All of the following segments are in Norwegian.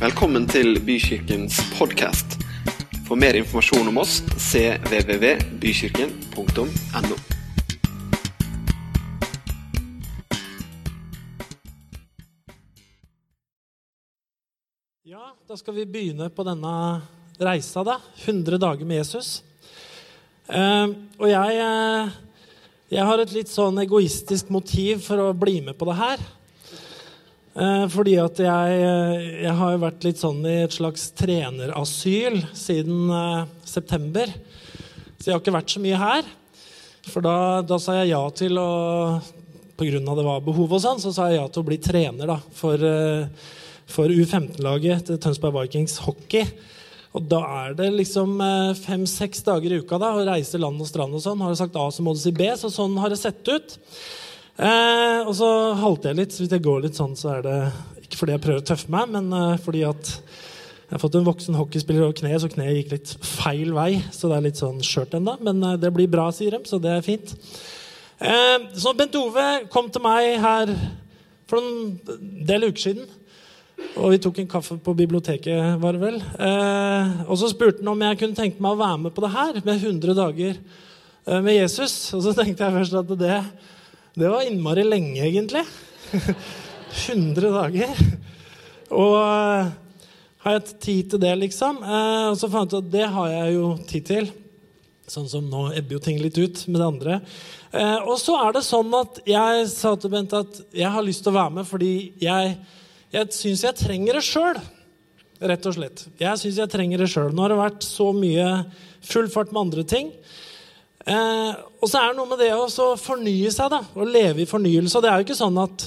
Velkommen til Bykirkens podkast. For mer informasjon om oss cvvvbykirken.no. Ja, da skal vi begynne på denne reisa, da. 100 dager med Jesus. Eh, og jeg, eh, jeg har et litt sånn egoistisk motiv for å bli med på det her. Eh, fordi at jeg, eh, jeg har jo vært litt sånn i et slags trenerasyl siden eh, september. Så jeg har ikke vært så mye her. For da, da sa jeg ja til å av det var behov og sånn, så sa jeg ja til å bli trener da, for, eh, for U15-laget til Tønsberg Vikings hockey. Og da er det liksom fem-seks dager i uka da, å reise land og strand og sånn. Har du sagt A, så må du si B. Så sånn har det sett ut. Eh, og så halter jeg litt. Så hvis jeg går litt sånn, så er det ikke fordi jeg prøver å tøffe meg, men eh, fordi at jeg har fått en voksen hockeyspiller over kneet, så kneet gikk litt feil vei. Så det er litt sånn skjørt ennå. Men eh, det blir bra, sier de, så det er fint. Eh, så Bent Ove kom til meg her for en del uker siden. Og vi tok en kaffe på biblioteket, var det vel. Eh, og så spurte han om jeg kunne tenke meg å være med på det her med 100 dager eh, med Jesus. Og så tenkte jeg først at det, det var innmari lenge, egentlig. 100 dager. Og eh, har jeg tid til det, liksom? Eh, og så fant jeg at det har jeg jo tid til. Sånn som nå ebber jo ting litt ut med det andre. Eh, og så er det sånn at jeg sa til Bent at jeg har lyst til å være med fordi jeg, jeg syns jeg trenger det sjøl. Rett og slett. Jeg syns jeg trenger det sjøl. Nå har det vært så mye full fart med andre ting. Eh, og så er det noe med det å fornye seg, da. Å leve i fornyelse. Det er jo ikke sånn at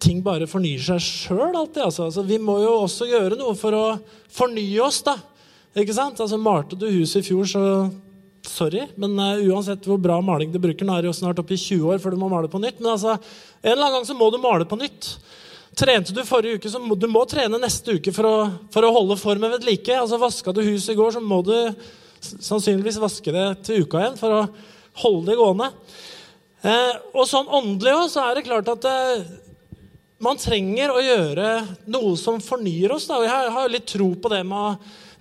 ting bare fornyer seg sjøl alltid. Altså. altså. vi må jo også gjøre noe for å fornye oss, da. Ikke sant? Altså, Malte du huset i fjor, så sorry, men uh, uansett hvor bra maling du bruker, nå er det jo snart oppe i 20 år før du må male på nytt, men altså, en eller annen gang så må du male på nytt. Trente du forrige uke, så må du må trene neste uke for å, for å holde formen ved like. Altså, Vaska du huset i går, så må du sannsynligvis vaske det til uka igjen for å holde det gående. Eh, og sånn åndelig òg, så er det klart at eh, man trenger å gjøre noe som fornyer oss. Da. Jeg har litt tro på det med å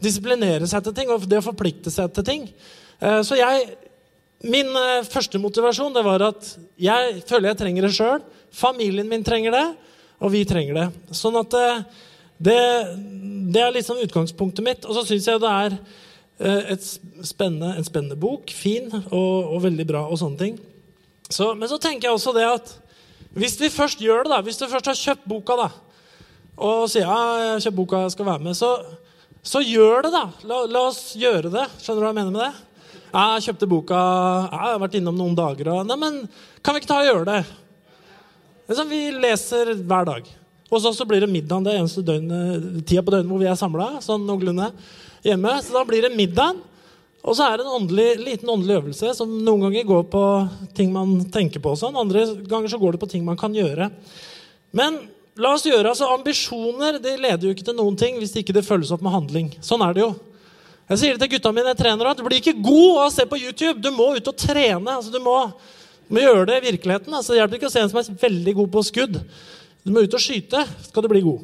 disiplinere seg til ting og det å forplikte seg til ting. Eh, så jeg, Min eh, første motivasjon det var at jeg føler jeg trenger det sjøl. Familien min trenger det, og vi trenger det. Sånn at eh, det, det er liksom utgangspunktet mitt. Og så syns jeg det er spennende, en spennende bok. Fin og, og, veldig bra og sånne ting. Så, men så tenker jeg også det at hvis vi først gjør det, da, hvis du først har kjøpt boka da, og sier ja, jeg har kjøpt boka, jeg skal være med, så, så gjør det, da. La, la, oss gjøre det. Skjønner du hva jeg mener med det? Jeg kjøpte boka, jeg har vært innom noen dager og Nei, men kan vi ikke ta og gjøre det? Liksom, vi leser hver dag. Oss så blir det middag det eneste døgnet, tida på døgnet hvor vi er samla. Sånn noenlunde hjemme. Så da blir det middag. Og så er det en åndelig, liten åndelig øvelse som noen ganger går på ting man tenker på. Sånn. Andre ganger så går det på ting man kan gjøre. Men la oss gjøre, altså ambisjoner det leder jo ikke til noen ting hvis ikke det følges opp med handling. Sånn er det jo. Jeg sier det til gutta mine, jeg trener, at du blir ikke god av å se på YouTube. Du må ut og trene. Altså, du må, må, gjøre det i virkeligheten. Altså, det hjelper ikke å se en som er veldig god på skudd. Du må ut og skyte skal du bli god.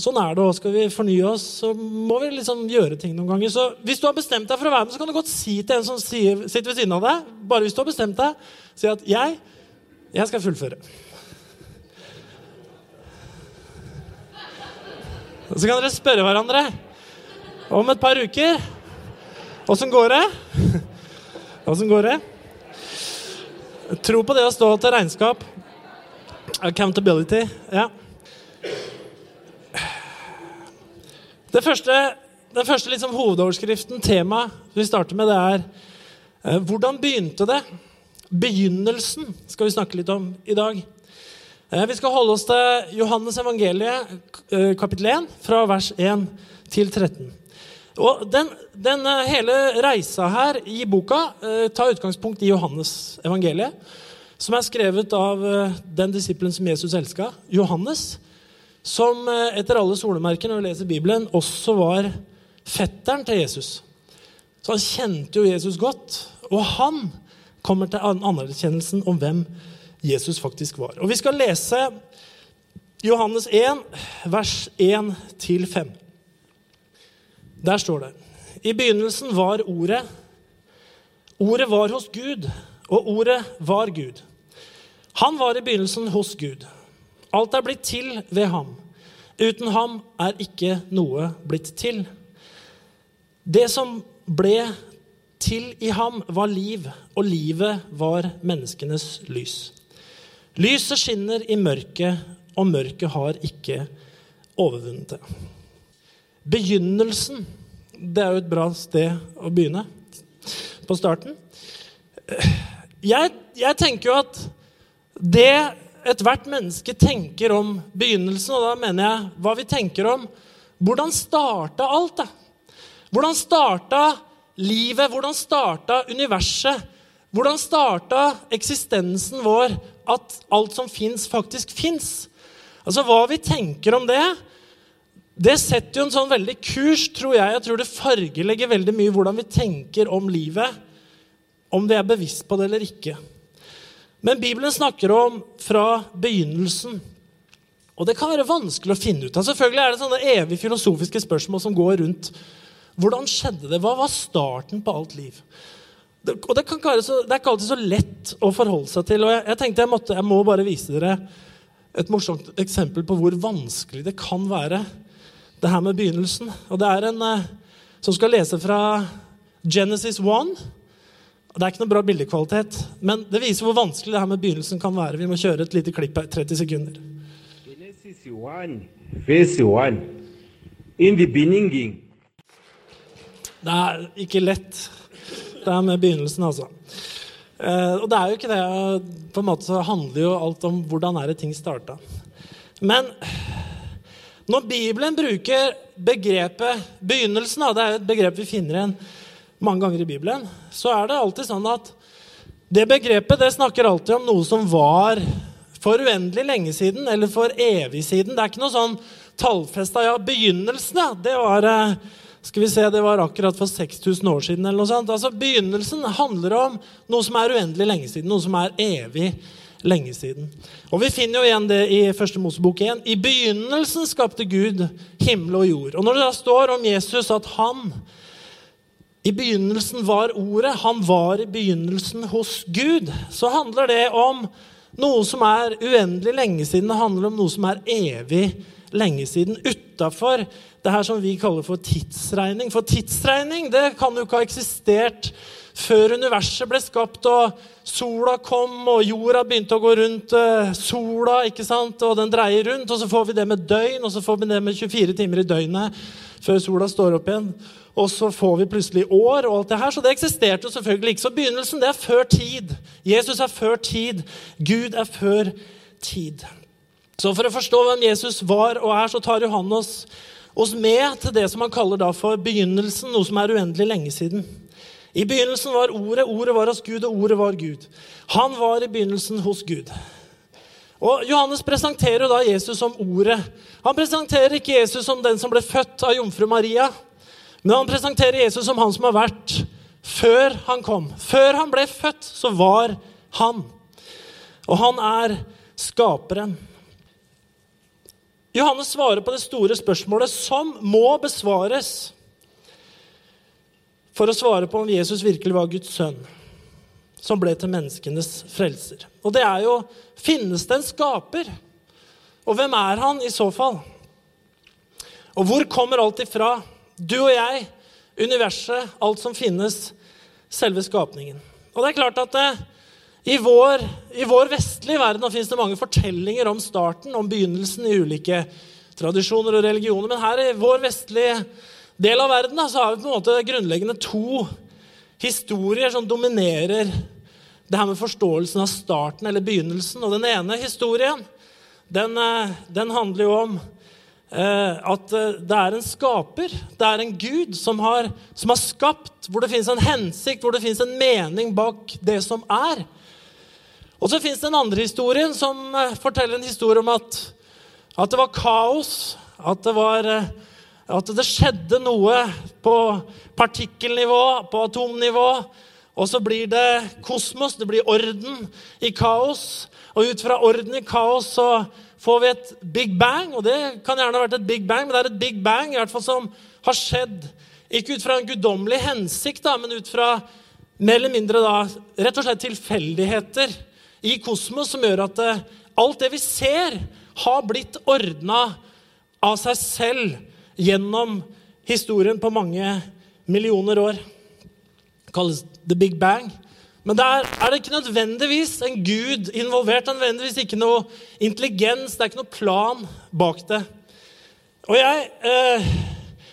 Sånn er det òg. Skal vi fornye oss, så må vi liksom gjøre ting noen ganger. Så hvis du har bestemt deg for å være med, så kan du godt si til en som sitter ved siden av deg, bare hvis du har bestemt deg, si at 'jeg, jeg skal fullføre'. Så kan dere spørre hverandre om et par uker. Åssen går det? Åssen går det? Tro på det å stå til regnskap. Accountability. Ja. Det første, den første liksom hovedoverskriften, temaet vi starter med, det er eh, hvordan begynte det? Begynnelsen skal vi snakke litt om i dag. Eh, vi skal holde oss til Johannes evangeliet, eh, kapittel 1, fra vers 1 til 13. Og den, den, hele reisa her i boka tar utgangspunkt i Johannes evangeliet, som er skrevet av den disippelen som Jesus elska, Johannes, som eh, etter alle solemerker når vi leser Bibelen, også var fetteren til Jesus. Så han kjente jo Jesus godt, og han kommer til anerkjennelsen om hvem Jesus faktisk var. Og Vi skal lese Johannes 1, vers 1-5. Der står det I begynnelsen var Ordet. Ordet var hos Gud, og Ordet var Gud. Han var i begynnelsen hos Gud. Alt er blitt til ved ham. Uten ham er ikke noe blitt til. Det som ble til i ham, var liv, og livet var menneskenes lys. Lyset skinner i mørket, og mørket har ikke overvunnet det. Begynnelsen Det er jo et bra sted å begynne på starten. Jeg, jeg tenker jo at det ethvert menneske tenker om begynnelsen, og da mener jeg hva vi tenker om Hvordan starta alt? da? Hvordan starta livet? Hvordan starta universet? Hvordan starta eksistensen vår? At alt som fins, faktisk fins? Altså, hva vi tenker om det, det setter jo en sånn veldig kurs, tror jeg. Jeg tror det fargelegger veldig mye hvordan vi tenker om livet. Om vi er bevisst på det eller ikke. Men Bibelen snakker om fra begynnelsen. Og det kan være vanskelig å finne ut av. Selvfølgelig er det sånne evige filosofiske spørsmål som går rundt. Hvordan skjedde det? Hva var starten på alt liv? Det, og det, så, det, er ikke alltid så lett å forholde seg til. og Jeg, jeg tenkte jeg, måtte, jeg må bare vise dere et morsomt eksempel på hvor vanskelig det kan være, det her med begynnelsen. Og det er en eh, som skal lese fra Genesis 1. Det er ikke noe bra bildekvalitet, men det viser hvor vanskelig det her med begynnelsen kan være. Vi må kjøre et lite klipp her. 30 sekunder. Genesis 1, verse 1. In the beginning. Det er ikke lett, det her med begynnelsen, altså. Uh, og det er jo ikke det. På en måte så handler jo alt om hvordan er det ting starta. Men når Bibelen bruker begrepet begynnelsen, det er jo et begrep vi finner igjen mange ganger i Bibelen, så er det alltid sånn at det begrepet det snakker alltid om noe som var for uendelig lenge siden, eller for evig siden. Det er ikke noe sånn tallfesta Ja, begynnelsen, ja, det var uh, skal vi se, Det var akkurat for 6000 år siden. eller noe sånt. Altså, Begynnelsen handler om noe som er uendelig lenge siden, noe som er evig lenge siden. Og Vi finner jo igjen det i første Mosebok 1. I begynnelsen skapte Gud himmel og jord. Og Når det da står om Jesus at han i begynnelsen var Ordet, han var i begynnelsen hos Gud, så handler det om noe som er uendelig lenge siden. Det handler om noe som er evig lenge siden. Utafor det her som vi kaller for tidsregning. For tidsregning det kan jo ikke ha eksistert før universet ble skapt og sola kom og jorda begynte å gå rundt uh, sola, ikke sant? og den dreier rundt. Og så får vi det med døgn, og så får vi det med 24 timer i døgnet før sola står opp igjen. Og så får vi plutselig år og alt det her. Så det eksisterte jo selvfølgelig ikke. Så begynnelsen det er før tid. Jesus er før tid. Gud er før tid. Så for å forstå hvem Jesus var og er, så tar Johannes oss med til det som han kaller da for begynnelsen, noe som er uendelig lenge siden. I begynnelsen var Ordet, Ordet var hos Gud, og Ordet var Gud. Han var i begynnelsen hos Gud. Og Johannes presenterer da Jesus som Ordet. Han presenterer ikke Jesus som den som ble født av jomfru Maria, men han presenterer Jesus som han som har vært før han kom. Før han ble født, så var han. Og han er skaperen. Johannes svarer på det store spørsmålet som må besvares for å svare på om Jesus virkelig var Guds sønn, som ble til menneskenes frelser. Og det er jo Finnes det en skaper? Og hvem er han i så fall? Og hvor kommer alt ifra? Du og jeg, universet, alt som finnes, selve skapningen. Og det er klart at det, i vår, I vår, vestlige verden finnes det mange fortellinger om starten, om begynnelsen i ulike tradisjoner og religioner. Men her i vår vestlige del av verden da, så har vi på en måte grunnleggende to historier som dominerer det her med forståelsen av starten eller begynnelsen. Og den ene historien den, eh, den handler jo om eh, at eh, det er en skaper, det er en gud, som har, som har skapt, hvor det fins en hensikt, hvor det fins en mening bak det som er. Og så fins det en andre historie som eh, forteller en historie om at, at det var kaos. At det, var, eh, at det skjedde noe på partikkelnivå, på atomnivå. Og så blir det kosmos, det blir orden i kaos. Og ut fra orden i kaos så får vi et big bang. Og det kan gjerne ha vært et big bang, men det er et big bang i hvert fall som har skjedd ikke ut fra en guddommelig hensikt, da, men ut fra mer eller mindre da, rett og slett tilfeldigheter i kosmos som gjør at eh, alt det vi ser, har blitt ordna av seg selv gjennom historien på mange millioner år. Det kalles the big bang. Men der er det ikke nødvendigvis en gud involvert. Er nødvendigvis ikke noe intelligens, det er ikke noe plan bak det. Og jeg eh,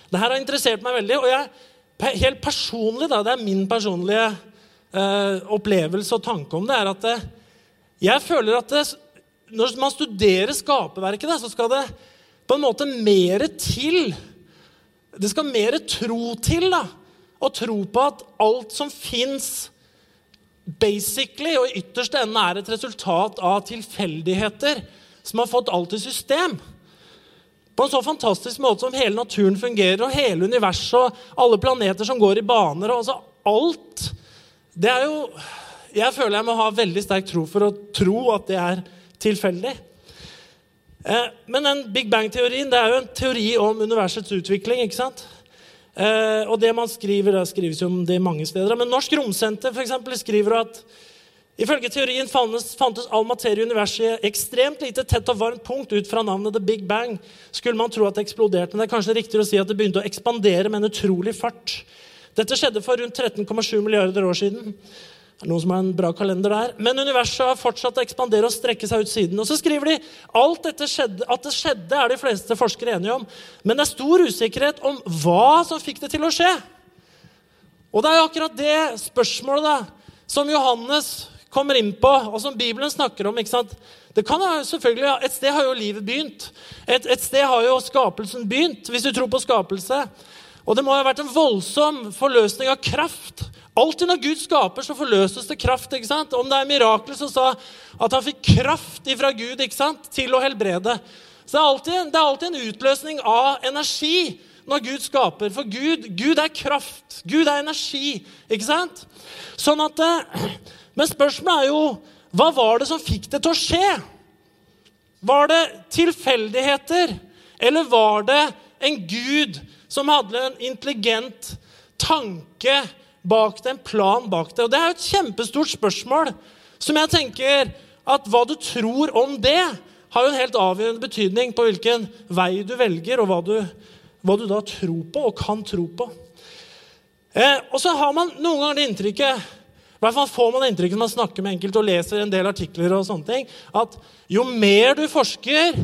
Det her har interessert meg veldig. Og jeg, helt personlig, da, det er min personlige eh, opplevelse og tanke om det, er at det, eh, jeg føler at det, når man studerer skaperverket, så skal det på en måte mer til. Det skal mer tro til da, å tro på at alt som fins basically og i ytterste enden er et resultat av tilfeldigheter som har fått alt i system. På en så fantastisk måte som hele naturen fungerer, og hele universet og alle planeter som går i baner. og altså Alt. Det er jo Jeg føler jeg må ha veldig sterk tro for å tro at det er tilfeldig. Eh, men den Big Bang-teorien det er jo en teori om universets utvikling. ikke sant? Eh, og det man skriver, det skrives jo om det mange steder. Men Norsk Romsenter for eksempel, skriver at ifølge teorien fantes, fantes all materie i universet ekstremt lite tett og varmt punkt ut fra navnet The Big Bang. Skulle man tro at det eksploderte, men det er kanskje riktigere å si at det begynte å ekspandere med en utrolig fart. Dette skjedde for rundt 13,7 milliarder år siden. Det er noen som har en bra kalender der. Men universet har fortsatt å ekspandere og strekke seg ut siden. Og så skriver de alt dette skjedde, at det skjedde, er de fleste forskere enige om. Men det er stor usikkerhet om hva som fikk det til å skje. Og det er jo akkurat det spørsmålet da, som Johannes kommer inn på, og som Bibelen snakker om. ikke sant? Det kan jo selvfølgelig, Et sted har jo livet begynt. Et, et sted har jo skapelsen begynt, hvis du tror på skapelse. Og det må ha vært en voldsom forløsning av kraft Alltid når Gud skaper, så forløses det kraft. ikke sant? Om det er mirakler, som sa at han fikk kraft ifra Gud ikke sant? til å helbrede. Så det er, alltid, det er alltid en utløsning av energi når Gud skaper. For Gud, Gud er kraft. Gud er energi. ikke sant? Sånn at, eh, Men spørsmålet er jo hva var det som fikk det til å skje? Var det tilfeldigheter, eller var det en gud som hadde en intelligent tanke bak det, en plan bak det. Og Det er jo et kjempestort spørsmål som jeg tenker at hva du tror om det, har jo en helt avgjørende betydning på hvilken vei du velger, og hva du, hva du da tror på og kan tro på. Eh, og så har man noen ganger det inntrykket i hvert fall får man det inntrykket når man snakker med enkelte og leser en del artikler, og sånne ting, at jo mer du forsker,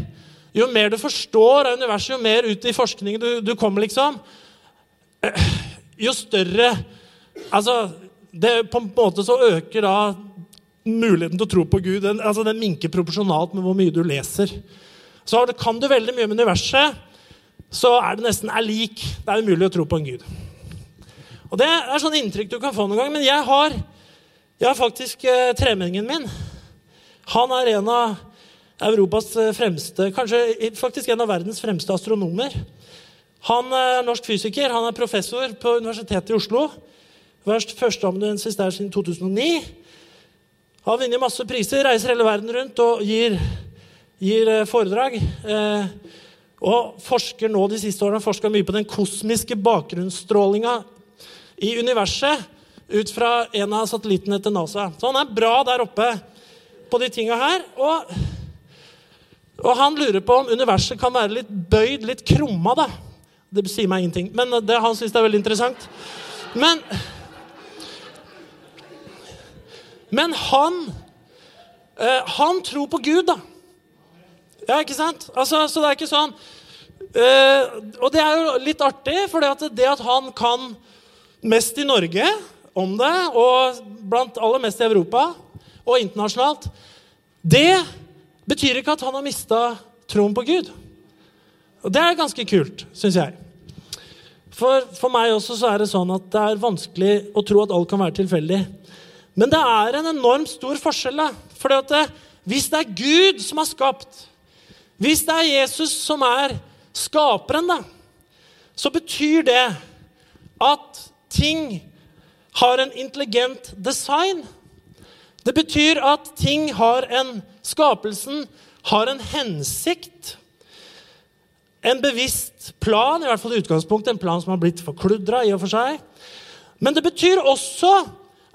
jo mer du forstår av universet, jo mer ut i forskningen du, du kommer, liksom, eh, jo større Altså, det, På en måte så øker da muligheten til å tro på Gud. Den, altså den minker proporsjonalt med hvor mye du leser. Så kan du veldig mye om universet, så er det nesten er lik. Det er umulig å tro på en gud. Og Det er sånn inntrykk du kan få noen gang. Men jeg har, jeg har faktisk eh, tremenningen min. Han er en av Europas eh, fremste, kanskje faktisk en av verdens fremste astronomer. Han er norsk fysiker, han er professor på Universitetet i Oslo. Vært førsteamanuensis der siden 2009. Har vunnet masse priser, reiser hele verden rundt og gir, gir eh, foredrag. Eh, og forsker nå de siste årene forsker mye på den kosmiske bakgrunnsstrålinga i universet ut fra en av satellittene til NASA. Så han er bra der oppe på de tinga her. Og, og, han lurer på om universet kan være litt bøyd, litt krumma. da. Det sier meg ingenting, men det, han syns det er veldig interessant. Men Men han eh, Han tror på Gud, da. Ja, ikke sant? Altså, så det er ikke sånn eh, Og det er jo litt artig, for det, at han kan mest i Norge om det, og blant aller mest i Europa og internasjonalt, det betyr ikke at han har mista troen på Gud. Og det er ganske kult, syns jeg. For, for meg også så er det sånn at det er vanskelig å tro at alt kan være tilfeldig. Men det er en enormt stor forskjell. For hvis det er Gud som har skapt, hvis det er Jesus som er skaperen, da, så betyr det at ting har en intelligent design. Det betyr at ting har en Skapelsen har en hensikt. En bevisst plan, i hvert fall i utgangspunktet, en plan som har blitt forkludra i og for seg. Men det betyr også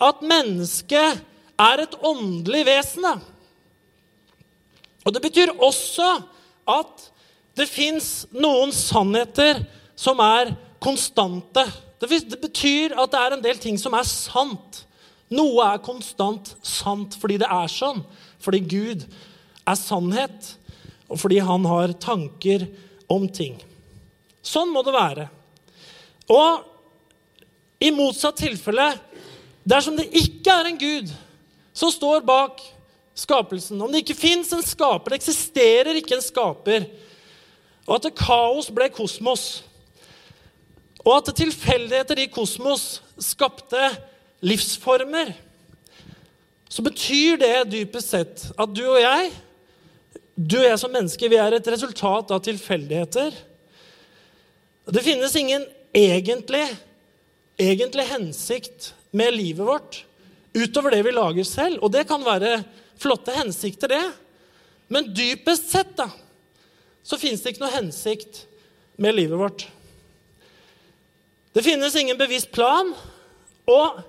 at mennesket er et åndelig vesen. Og det betyr også at det fins noen sannheter som er konstante. Det betyr at det er en del ting som er sant. Noe er konstant sant fordi det er sånn. Fordi Gud er sannhet, og fordi han har tanker om ting. Sånn må det være. Og i motsatt tilfelle, dersom det ikke er en Gud som står bak skapelsen, om det ikke fins en skaper, det eksisterer ikke en skaper, og at kaos ble kosmos, og at tilfeldigheter i kosmos skapte livsformer, så betyr det dypest sett at du og jeg, du og jeg som mennesker, vi er et resultat av tilfeldigheter. Det finnes ingen egentlig, egentlig hensikt med livet vårt utover det vi lager selv. Og det kan være flotte hensikter, det. Men dypest sett da, så finnes det ikke noe hensikt med livet vårt. Det finnes ingen bevisst plan. Og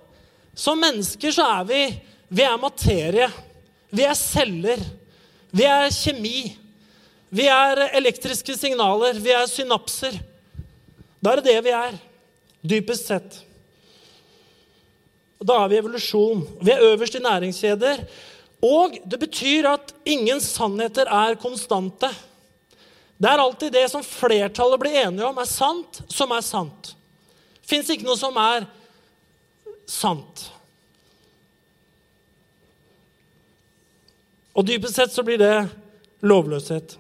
som mennesker så er vi vi er materie. Vi er celler. Vi er kjemi. Vi er elektriske signaler. Vi er synapser. Da er det det vi er, dypest sett. Og da er vi evolusjon. Vi er øverst i næringskjeder. Og det betyr at ingen sannheter er konstante. Det er alltid det som flertallet blir enige om er sant, som er sant. Fins ikke noe som er sant. Og dypest sett så blir det lovløshet,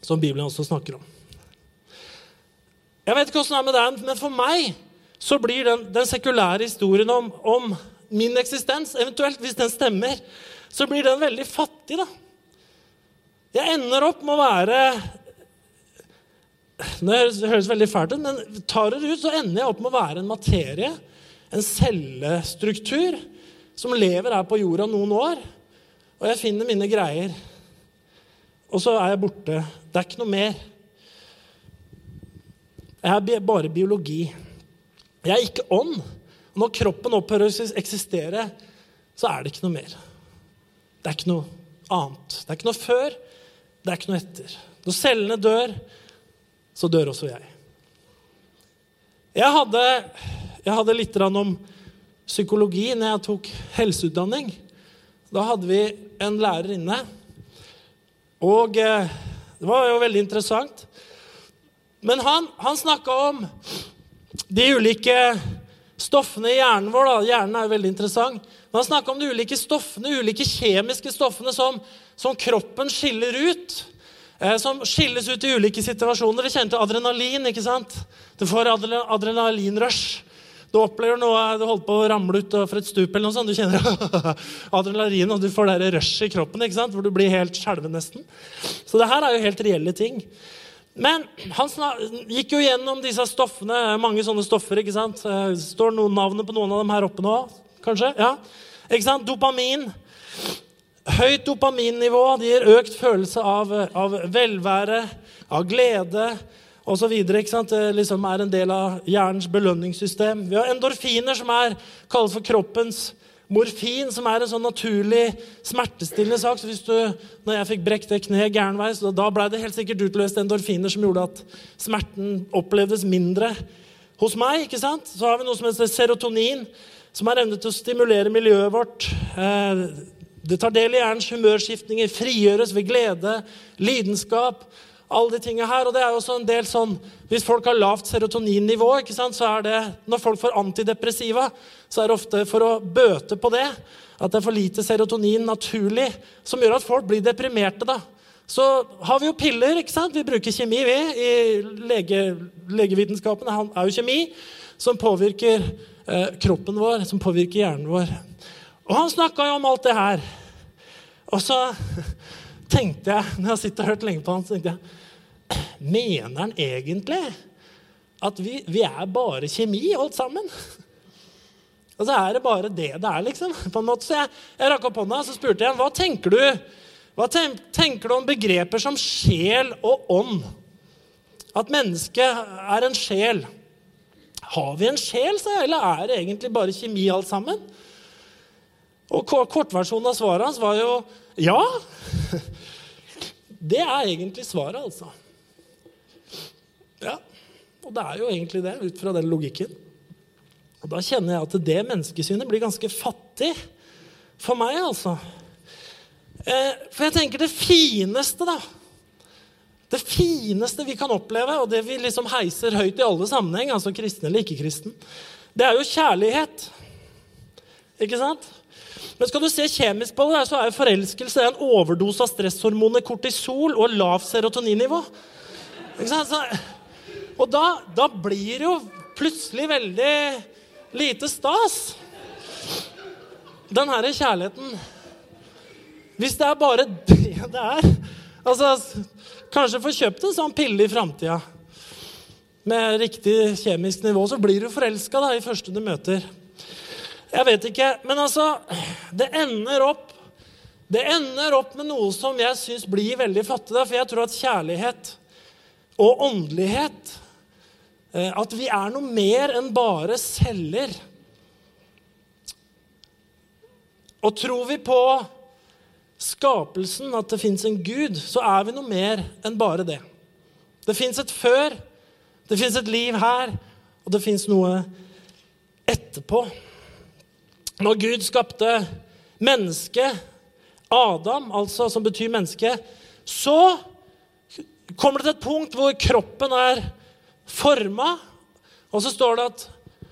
som Bibelen også snakker om. Jeg vet ikke åssen det er med deg, men for meg så blir den, den sekulære historien om, om, min eksistens, eventuelt hvis den stemmer, så blir den veldig fattig, da. Jeg ender opp med å være Det høres veldig fælt ut, men tar det ut, så ender jeg opp med å være en materie, en cellestruktur, som lever her på jorda noen år. Og jeg finner mine greier. Og så er jeg borte. Det er ikke noe mer. Jeg er bare biologi. Jeg er ikke ånd. Når kroppen opphører å eksistere, så er det ikke noe mer. Det er ikke noe annet. Det er ikke noe før, det er ikke noe etter. Når cellene dør, så dør også jeg. Jeg hadde, jeg hadde litt om psykologi når jeg tok helseutdanning. Da hadde vi en lærer inne. Og eh, det var jo veldig interessant. Men han, han snakka om de ulike stoffene i hjernen vår. Da. Hjernen er jo veldig interessant. Men han snakka om de ulike stoffene, ulike kjemiske stoffene som, som kroppen skiller ut. Eh, som skilles ut i ulike situasjoner. Dere kjenner til adrenalin. ikke sant? Du får adrenalinrush. Du opplever noe, du holder på å ramle ut fra et stup, eller noe sånt. Du kjenner adrenalin, og du får det rushet i kroppen ikke sant? hvor du blir helt skjelven nesten. Så det her er jo helt reelle ting. Men han gikk jo gjennom disse stoffene, mange sånne stoffer. ikke sant? Eh, står noen navnet på noen av dem her oppe nå, kanskje? Ja. Ikke sant? Dopamin. Høyt dopaminnivå det gir økt følelse av, av velvære, av glede osv. Det liksom er en del av hjernens belønningssystem. Vi har endorfiner, som er kalt for kroppens Morfin, som er en sånn naturlig smertestillende sak. så hvis du, når jeg fikk brekt det kneet gæren vei, så da ble det helt sikkert utløst endorfiner som gjorde at smerten opplevdes mindre hos meg. ikke sant? Så har vi noe som heter serotonin, som har evne til å stimulere miljøet vårt. Eh, det tar del i hjernens humørskiftninger, frigjøres ved glede, lidenskap alle de tingene her. Og det er jo også en del sånn Hvis folk har lavt serotoninnivå, ikke sant, så er det Når folk får antidepressiva, så er det ofte for å bøte på det at det er for lite serotonin naturlig, som gjør at folk blir deprimerte. da. Så har vi jo piller. ikke sant? Vi bruker kjemi, vi, i lege, legevitenskapen. han er jo kjemi som påvirker eh, kroppen vår, som påvirker hjernen vår. Og han snakka jo om alt det her. Og så tenkte jeg, når jeg sitter og hørt lenge på han, så tenkte jeg Mener han egentlig at vi, vi er bare kjemi, alt sammen? Og så er det bare det det er, liksom. på en måte. Så jeg, jeg rakk opp hånda så spurte jeg hva tenker du Hva tenker du om begreper som sjel og ånd? At mennesket er en sjel. Har vi en sjel, sa jeg, eller er det egentlig bare kjemi alt sammen? Og kortversjonen av svaret hans var jo ja. Det er egentlig svaret, altså. Ja, og det er jo egentlig det, ut fra den logikken. Og da kjenner jeg at det menneskesynet blir ganske fattig for meg, altså. Eh, for jeg tenker det fineste, da Det fineste vi kan oppleve, og det vi liksom heiser høyt i alle sammenheng, altså kristen eller ikke-kristen, det er jo kjærlighet. Ikke sant? Men skal du se kjemisk på det, så er forelskelse en overdose av stresshormonet kortisol og lavt serotoninnivå. Og da, da blir det jo plutselig veldig lite stas. Den herre kjærligheten hvis det er bare det det er altså, Kanskje få kjøpt en sånn pille i framtida. Med riktig kjemisk nivå, så blir du forelska i første du møter. Jeg vet ikke, men altså Det ender opp det ender opp med noe som jeg syns blir veldig fattig. For jeg tror at kjærlighet og åndelighet eh, At vi er noe mer enn bare celler. Og tror vi på skapelsen, at det fins en Gud, så er vi noe mer enn bare det. Det fins et før, det fins et liv her, og det fins noe etterpå. Når Gud skapte mennesket, Adam, altså som betyr menneske, så kommer det til et punkt hvor kroppen er forma, og så står det at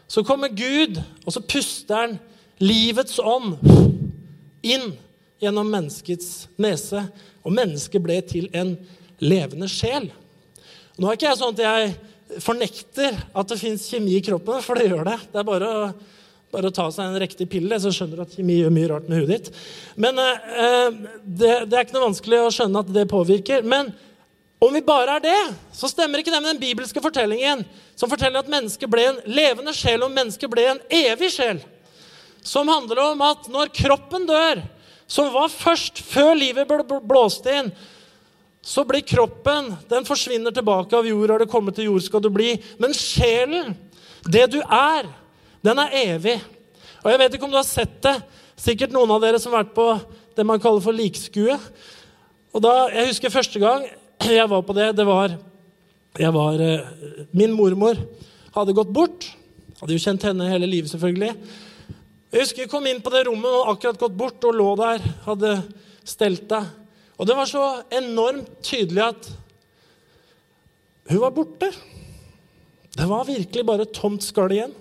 så kommer Gud, og så puster han livets ånd inn gjennom menneskets nese. Og mennesket ble til en levende sjel. Nå er ikke jeg sånn at jeg fornekter at det fins kjemi i kroppen, for det gjør det. Det er bare å, bare å ta seg en riktig pille, så skjønner du at kjemi gjør mye rart med huet ditt. Men eh, det, det, er ikke noe vanskelig å skjønne at det påvirker. Men om vi bare er det, så stemmer ikke det med den bibelske fortellingen som forteller at mennesket ble en levende sjel, og mennesket ble en evig sjel. Som handler om at når kroppen dør, som var først, før livet ble blåst inn, så blir kroppen Den forsvinner tilbake av jord. Har det kommet til jord, skal du bli. Men sjelen, det du er, den er evig. Og jeg vet ikke om du har sett det. Sikkert noen av dere som har vært på det man kaller for likskue. Og da, Jeg husker første gang jeg var på det. Det var, jeg var eh, Min mormor hadde gått bort. Hadde jo kjent henne hele livet, selvfølgelig. Jeg husker jeg kom inn på det rommet og akkurat gått bort og lå der. Hadde stelt deg. Og det var så enormt tydelig at hun var borte. Det var virkelig bare tomt skall igjen.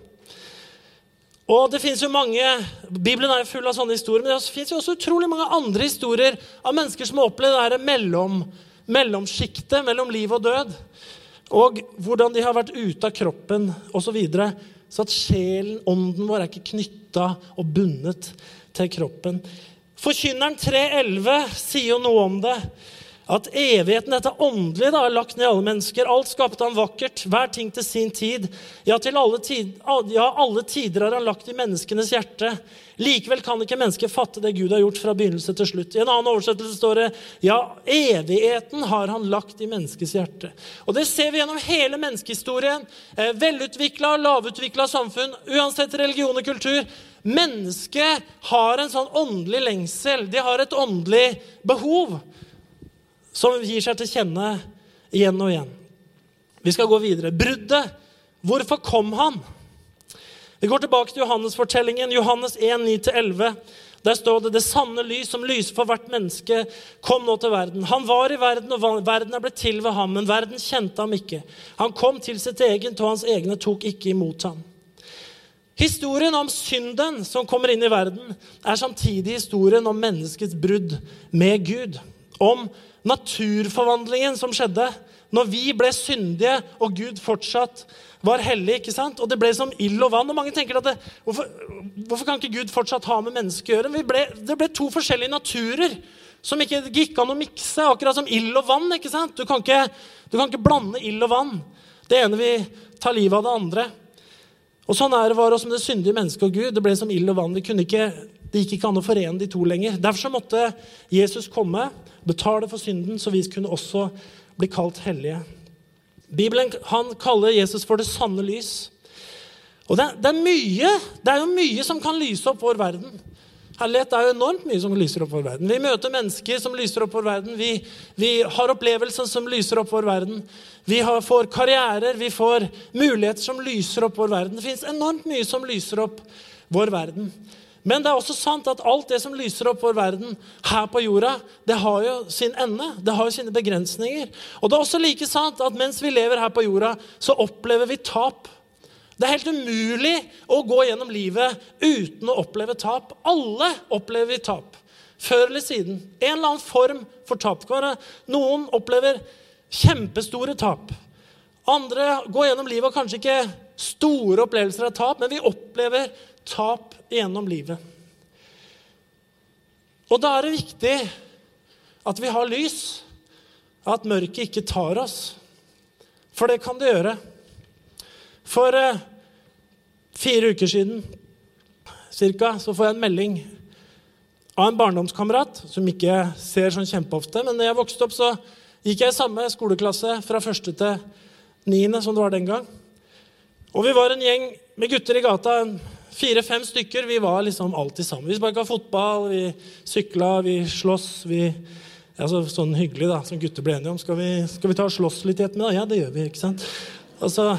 Og det jo mange, Bibelen er jo full av sånne historier, men det finnes jo også utrolig mange andre historier av mennesker som har opplevd det mellom, mellomsjiktet mellom liv og død. Og hvordan de har vært ute av kroppen osv. Så at sjelen, ånden vår, er ikke knytta og bundet til kroppen. Forkynneren 3.11 sier jo noe om det. At evigheten, dette åndelige, da, er lagt ned i alle mennesker. Alt skapte han vakkert, hver ting til sin tid. Ja, til alle, tid, ja, alle tider har han lagt i menneskenes hjerte. Likevel kan ikke mennesket fatte det Gud har gjort fra begynnelse til slutt. I en annen oversettelse står det ja, evigheten har han lagt i menneskets hjerte. Og Det ser vi gjennom hele menneskehistorien. Eh, velutvikla, lavutvikla samfunn, uansett religion og kultur. Mennesket har en sånn åndelig lengsel. De har et åndelig behov som gir seg til kjenne igjen og igjen. Vi skal gå videre. Bruddet. Hvorfor kom han? Vi går tilbake til Johannes-fortellingen. Johannes 1, 9-11. Der står det det sanne lys som lyser for hvert menneske, kom nå til verden. Han var i verden, og verden er blitt til ved ham, men verden kjente ham ikke. Han kom til sitt eget, og hans egne tok ikke imot ham. Historien om synden som kommer inn i verden, er samtidig historien om menneskets brudd med Gud. Om naturforvandlingen som skjedde når vi ble syndige og Gud fortsatt var hellig. ikke sant? Og det ble som ild og vann. Og mange tenker at det, hvorfor, hvorfor, kan ikke Gud fortsatt ha med mennesket å gjøre? Ble, det ble to forskjellige naturer som ikke gikk an å mikse, akkurat som ild og vann. ikke sant? Du kan ikke, du kan ikke blande ild og vann. Det ene vil ta livet av det andre. Og Sånn er det var også med det syndige mennesket og Gud. Det ble som ild og vann. Ikke, Det gikk ikke an å forene de to lenger. Derfor så måtte Jesus komme, betale for synden, så vi kunne også bli kalt hellige. Bibelen han kaller Jesus for det sanne lys. Og det, det, er mye, det er jo mye som kan lyse opp vår verden. Herlighet er jo enormt mye som lyser opp vår verden. Vi møter mennesker som lyser opp vår verden. Vi, vi har opplevelser som lyser opp vår verden. Vi har, får karrierer, vi får muligheter som lyser opp vår verden. Det fins enormt mye som lyser opp vår verden. Men det er også sant at alt det som lyser opp vår verden her på jorda, det har jo sin ende. Det har jo sine begrensninger. Og det er også like sant at mens vi lever her på jorda, så opplever vi tap. Det er helt umulig å gå gjennom livet uten å oppleve tap. Alle opplever vi tap. Før eller siden. En eller annen form for tap. Noen opplever kjempestore tap. Andre går gjennom livet og kanskje ikke store opplevelser av tap, men vi opplever tap gjennom livet. Og da er det viktig at vi har lys, at mørket ikke tar oss. For det kan det gjøre. For eh, fire uker siden cirka, så får jeg en melding av en barndomskamerat som ikke ser sånn kjempeofte. Men da jeg vokste opp, så gikk jeg i samme skoleklasse fra første til niende, som det var den gang. Og vi var en gjeng med gutter i gata, fire-fem stykker. Vi var liksom alltid sammen. Vi sparka fotball, vi sykla, vi slåss. Vi, altså, sånn hyggelig da, som gutter ble enige om. Skal vi, skal vi ta og slåss litt i ettermiddag? Ja, det gjør vi. ikke sant? Altså,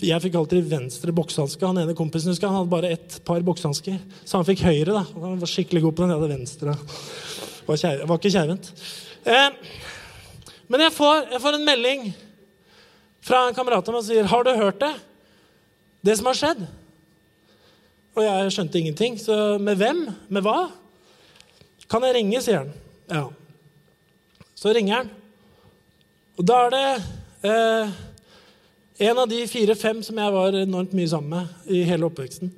jeg fikk alltid venstre boksehanske. Han ene kompisen husker, han hadde bare ett par boksehansker. Så han fikk høyre. da. Han var skikkelig god på den. Jeg hadde venstre. Var, kjær, var ikke keivhendt. Eh, men jeg får, jeg får, en melding fra en kamerat som sier 'Har du hørt det? Det som har skjedd?' Og jeg skjønte ingenting. Så med hvem? Med hva? Kan jeg ringe, sier han. Ja. Så ringer han. Og da er det eh, en av de fire-fem som jeg var enormt mye sammen med i hele oppveksten.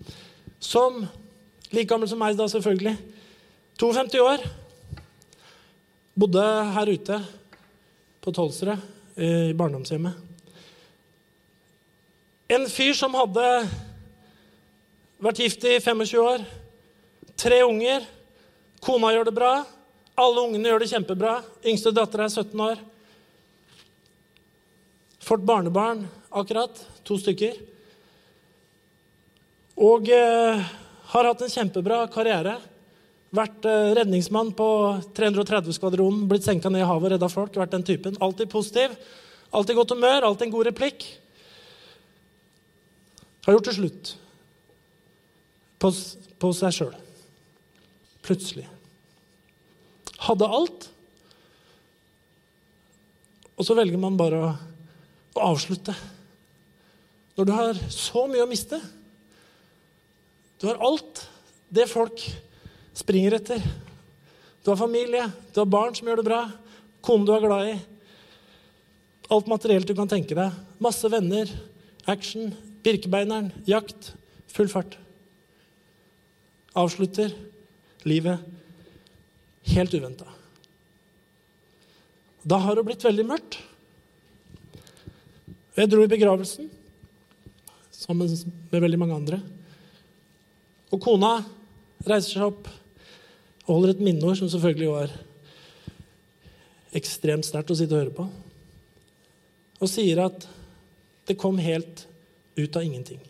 Som like gammel som meg da, selvfølgelig. 52 år. Bodde her ute på Tolsrud, i barndomshjemmet. En fyr som hadde vært gift i 25 år. Tre unger. Kona gjør det bra. Alle ungene gjør det kjempebra. Yngste datter er 17 år. Fått barnebarn akkurat. To stykker. Og eh, har hatt en kjempebra karriere. Vært eh, redningsmann på 330-skvadronen, blitt senka ned i havet og redda folk. Vært den typen. Alltid positiv. Alltid godt humør, alltid en god replikk. Har gjort det slutt på, på seg sjøl. Plutselig. Hadde alt. Og så velger man bare å, å avslutte. Når du har så mye å miste. Du har alt det folk springer etter. Du har familie, du har barn som gjør det bra, kone du er glad i. Alt materielt du kan tenke deg. Masse venner, action, Birkebeineren, jakt, full fart. Avslutter livet helt uventa. Da har det blitt veldig mørkt. Jeg dro i begravelsen sammen med veldig mange andre. Og kona reiser seg opp og holder et minneord som selvfølgelig var ekstremt sterkt å sitte og høre på, og sier at det kom helt ut av ingenting.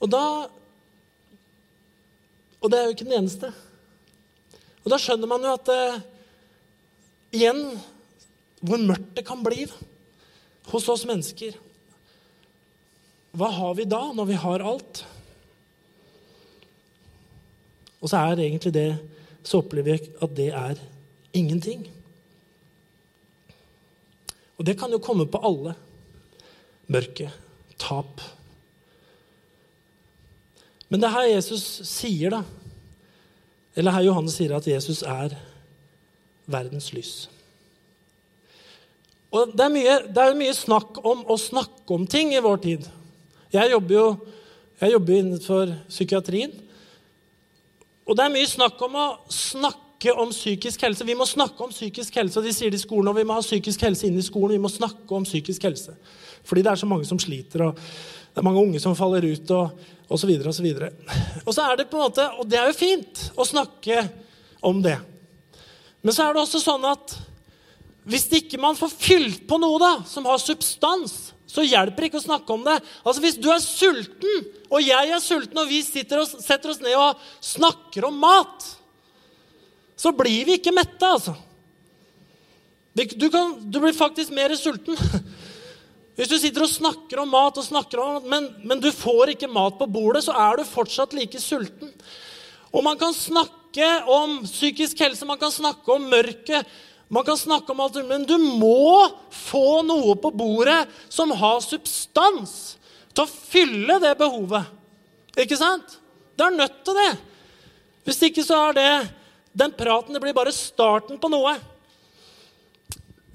Og da Og det er jo ikke den eneste. Og da skjønner man jo at eh, igjen hvor mørkt det kan bli. Da hos oss mennesker. Hva har vi da, når vi har alt? Og så er egentlig det Så opplever vi at det er ingenting. Og det kan jo komme på alle. Mørke, tap. Men det er her Jesus sier, da Eller her Johannes sier at Jesus er verdens lys. Og det er, mye, det er mye snakk om å snakke om ting i vår tid. Jeg jobber jo jeg jobber innenfor psykiatrien. Og det er mye snakk om å snakke om psykisk helse. Vi må snakke om psykisk helse, og de sier det i skolen, og vi må ha psykisk helse inn i skolen. Vi må snakke om psykisk helse. Fordi det er så mange som sliter, og det er mange unge som faller ut, og, og så videre og. Og så er det på en måte, og det er jo fint å snakke om det. Men så er det også sånn at hvis ikke man får fylt på noe da, som har substans, så hjelper det ikke å snakke om det. Altså Hvis du er sulten, og jeg er sulten, og vi og setter oss ned og snakker om mat, så blir vi ikke mette, altså. Du, kan, du blir faktisk mer sulten. Hvis du sitter og snakker om mat, og snakker om, men, men du får ikke mat på bordet, så er du fortsatt like sulten. Og man kan snakke om psykisk helse, man kan snakke om mørket, man kan snakke om alt, men du må få noe på bordet som har substans til å fylle det behovet. Ikke sant? Det er nødt til det. Hvis ikke så er det den praten det blir bare starten på noe.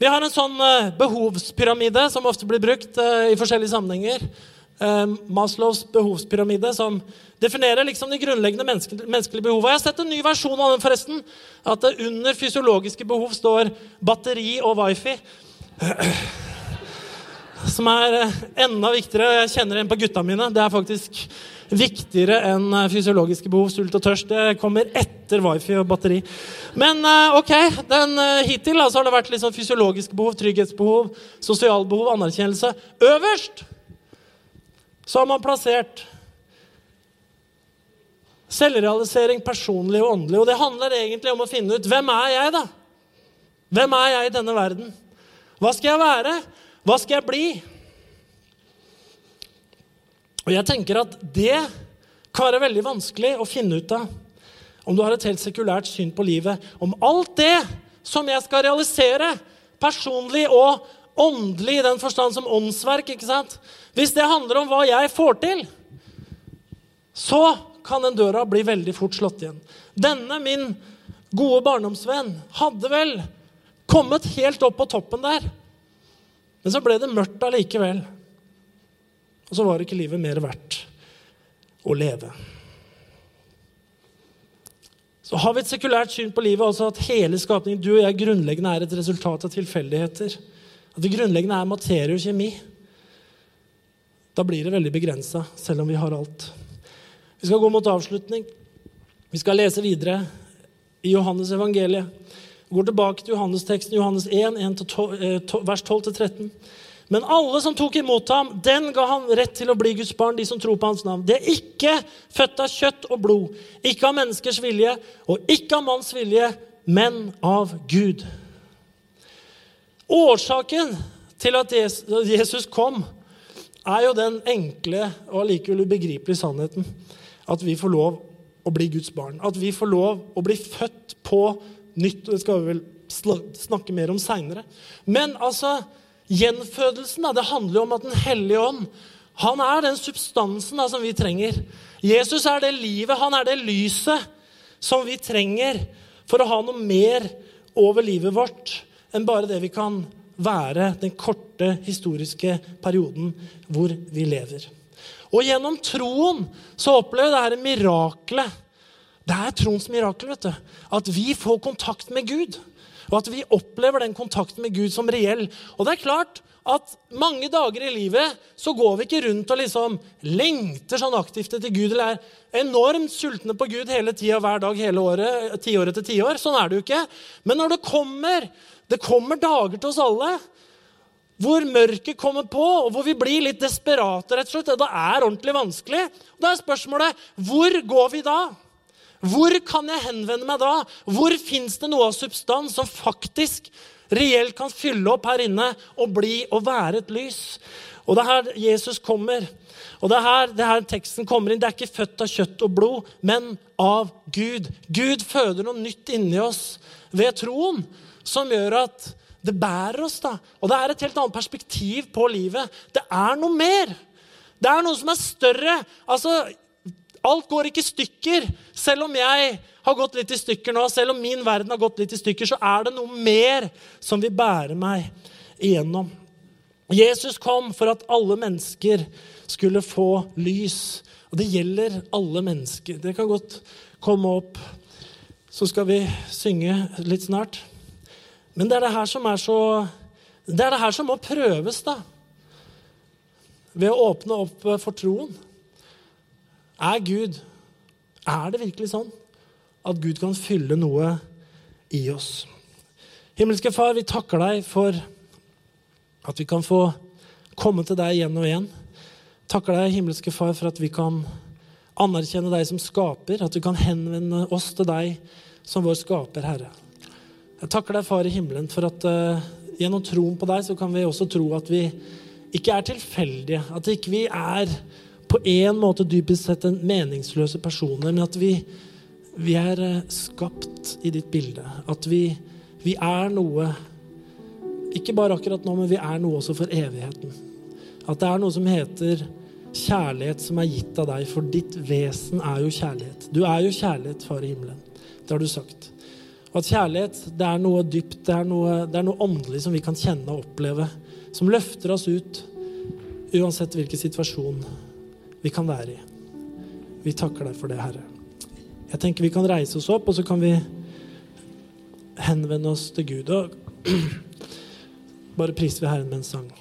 Vi har en sånn eh, behovspyramide som ofte blir brukt eh, i forskjellige sammenhenger. Eh, Maslows behovspyramide, som definerer liksom de grunnleggende menneskelige behovene. Jeg har sett en ny versjon av den, forresten. At det under fysiologiske behov står batteri og wifi. Som er enda viktigere. Jeg kjenner en på gutta mine. Det er faktisk viktigere enn eh, fysiologiske behov, sult og tørst. Det kommer etter wifi og batteri. Men eh, ok, den, eh, hittil altså, har det vært liksom fysiologiske behov, trygghetsbehov, sosialbehov, anerkjennelse. Øverst så har man plassert selvrealisering personlig og åndelig. Og det handler egentlig om å finne ut hvem er jeg, da? Hvem er jeg i denne verden? Hva skal jeg være? Hva skal jeg bli? Og jeg tenker at det kan være veldig vanskelig å finne ut av om du har et helt sekulært syn på livet. Om alt det som jeg skal realisere, personlig og åndelig i den forstand som åndsverk ikke sant? Hvis det handler om hva jeg får til, så kan den døra bli veldig fort slått igjen. Denne min gode barndomsvenn hadde vel kommet helt opp på toppen der. Men så ble det mørkt allikevel. Og så var ikke livet mer verdt å leve. Så har vi et sekulært syn på livet, altså at hele skapningen, du og jeg, grunnleggende er et resultat av tilfeldigheter. At det grunnleggende er materie og kjemi. Da blir det veldig begrensa, selv om vi har alt. Vi skal gå mot avslutning. Vi skal lese videre i Johannes evangeliet. Vi går tilbake til Johannes-teksten, Johannes 1, 1 12, vers 12-13. Men alle som tok imot ham, den ga han rett til å bli Guds barn, de som tror på hans navn. De er ikke født av kjøtt og blod, ikke av menneskers vilje og ikke av manns vilje, men av Gud. Årsaken til at Jesus kom, er jo den enkle og allikevel ubegripelige sannheten at vi får lov å bli Guds barn. At vi får lov å bli født på nytt. Det skal vi vel snakke mer om seinere. Men altså Gjenfødelsen det handler jo om at Den hellige ånd han er den substansen da, som vi trenger. Jesus er det livet, han er det lyset som vi trenger for å ha noe mer over livet vårt enn bare det vi kan være den korte historiske perioden hvor vi lever. Og gjennom troen så opplever vi dette miraklet. Det er troens mirakel. vet du. At vi får kontakt med Gud. Og at vi opplever den kontakten med Gud som reell. Og det er klart at mange dager i livet så går vi ikke rundt og liksom lengter sånn aktivt etter Gud eller er enormt sultne på Gud hele tida, hver dag, hele året, tiår etter tiår. Sånn er det jo ikke. Men når det kommer det kommer dager til oss alle hvor mørket kommer på, og hvor vi blir litt desperate. rett og slett. Det er ordentlig vanskelig. Da er spørsmålet hvor går vi da? Hvor kan jeg henvende meg da? Hvor fins det noe av substans som faktisk reelt kan fylle opp her inne og bli og være et lys? Og det er her Jesus kommer. Og det er her, det her teksten kommer inn. Det er ikke født av kjøtt og blod, men av Gud. Gud føder noe nytt inni oss ved troen som gjør at det bærer oss. da. Og det er et helt annet perspektiv på livet. Det er noe mer. Det er noe som er større. Altså, Alt går ikke i stykker. Selv om jeg har gått litt i stykker nå, selv om min verden har gått litt i stykker, så er det noe mer som vil bære meg igjennom. Jesus kom for at alle mennesker skulle få lys. Og det gjelder alle mennesker. Det kan godt komme opp Så skal vi synge litt snart. Men det er det her som er så Det er det her som må prøves, da. Ved å åpne opp for troen. Er Gud Er det virkelig sånn at Gud kan fylle noe i oss? Himmelske Far, vi takker deg for at vi kan få komme til deg igjen og igjen. Takker deg, himmelske Far, for at vi kan anerkjenne deg som skaper, at vi kan henvende oss til deg som vår skaper, Herre. Jeg takker deg, Far i himmelen, for at uh, gjennom troen på deg så kan vi også tro at vi ikke er tilfeldige, at ikke vi er på en måte dypest sett en meningsløse personer, men at vi, vi er uh, skapt i ditt bilde. At vi, vi er noe ikke bare akkurat nå, men vi er noe også for evigheten. At det er noe som heter kjærlighet som er gitt av deg, for ditt vesen er jo kjærlighet. Du er jo kjærlighet, Far i himmelen. Det har du sagt. Og at kjærlighet det er noe dypt, det er noe, det er noe åndelig som vi kan kjenne og oppleve. Som løfter oss ut uansett hvilken situasjon vi kan være i. Vi takker deg for det, Herre. Jeg tenker vi kan reise oss opp, og så kan vi henvende oss til Gud. Og bare priser vi Herren med en sang.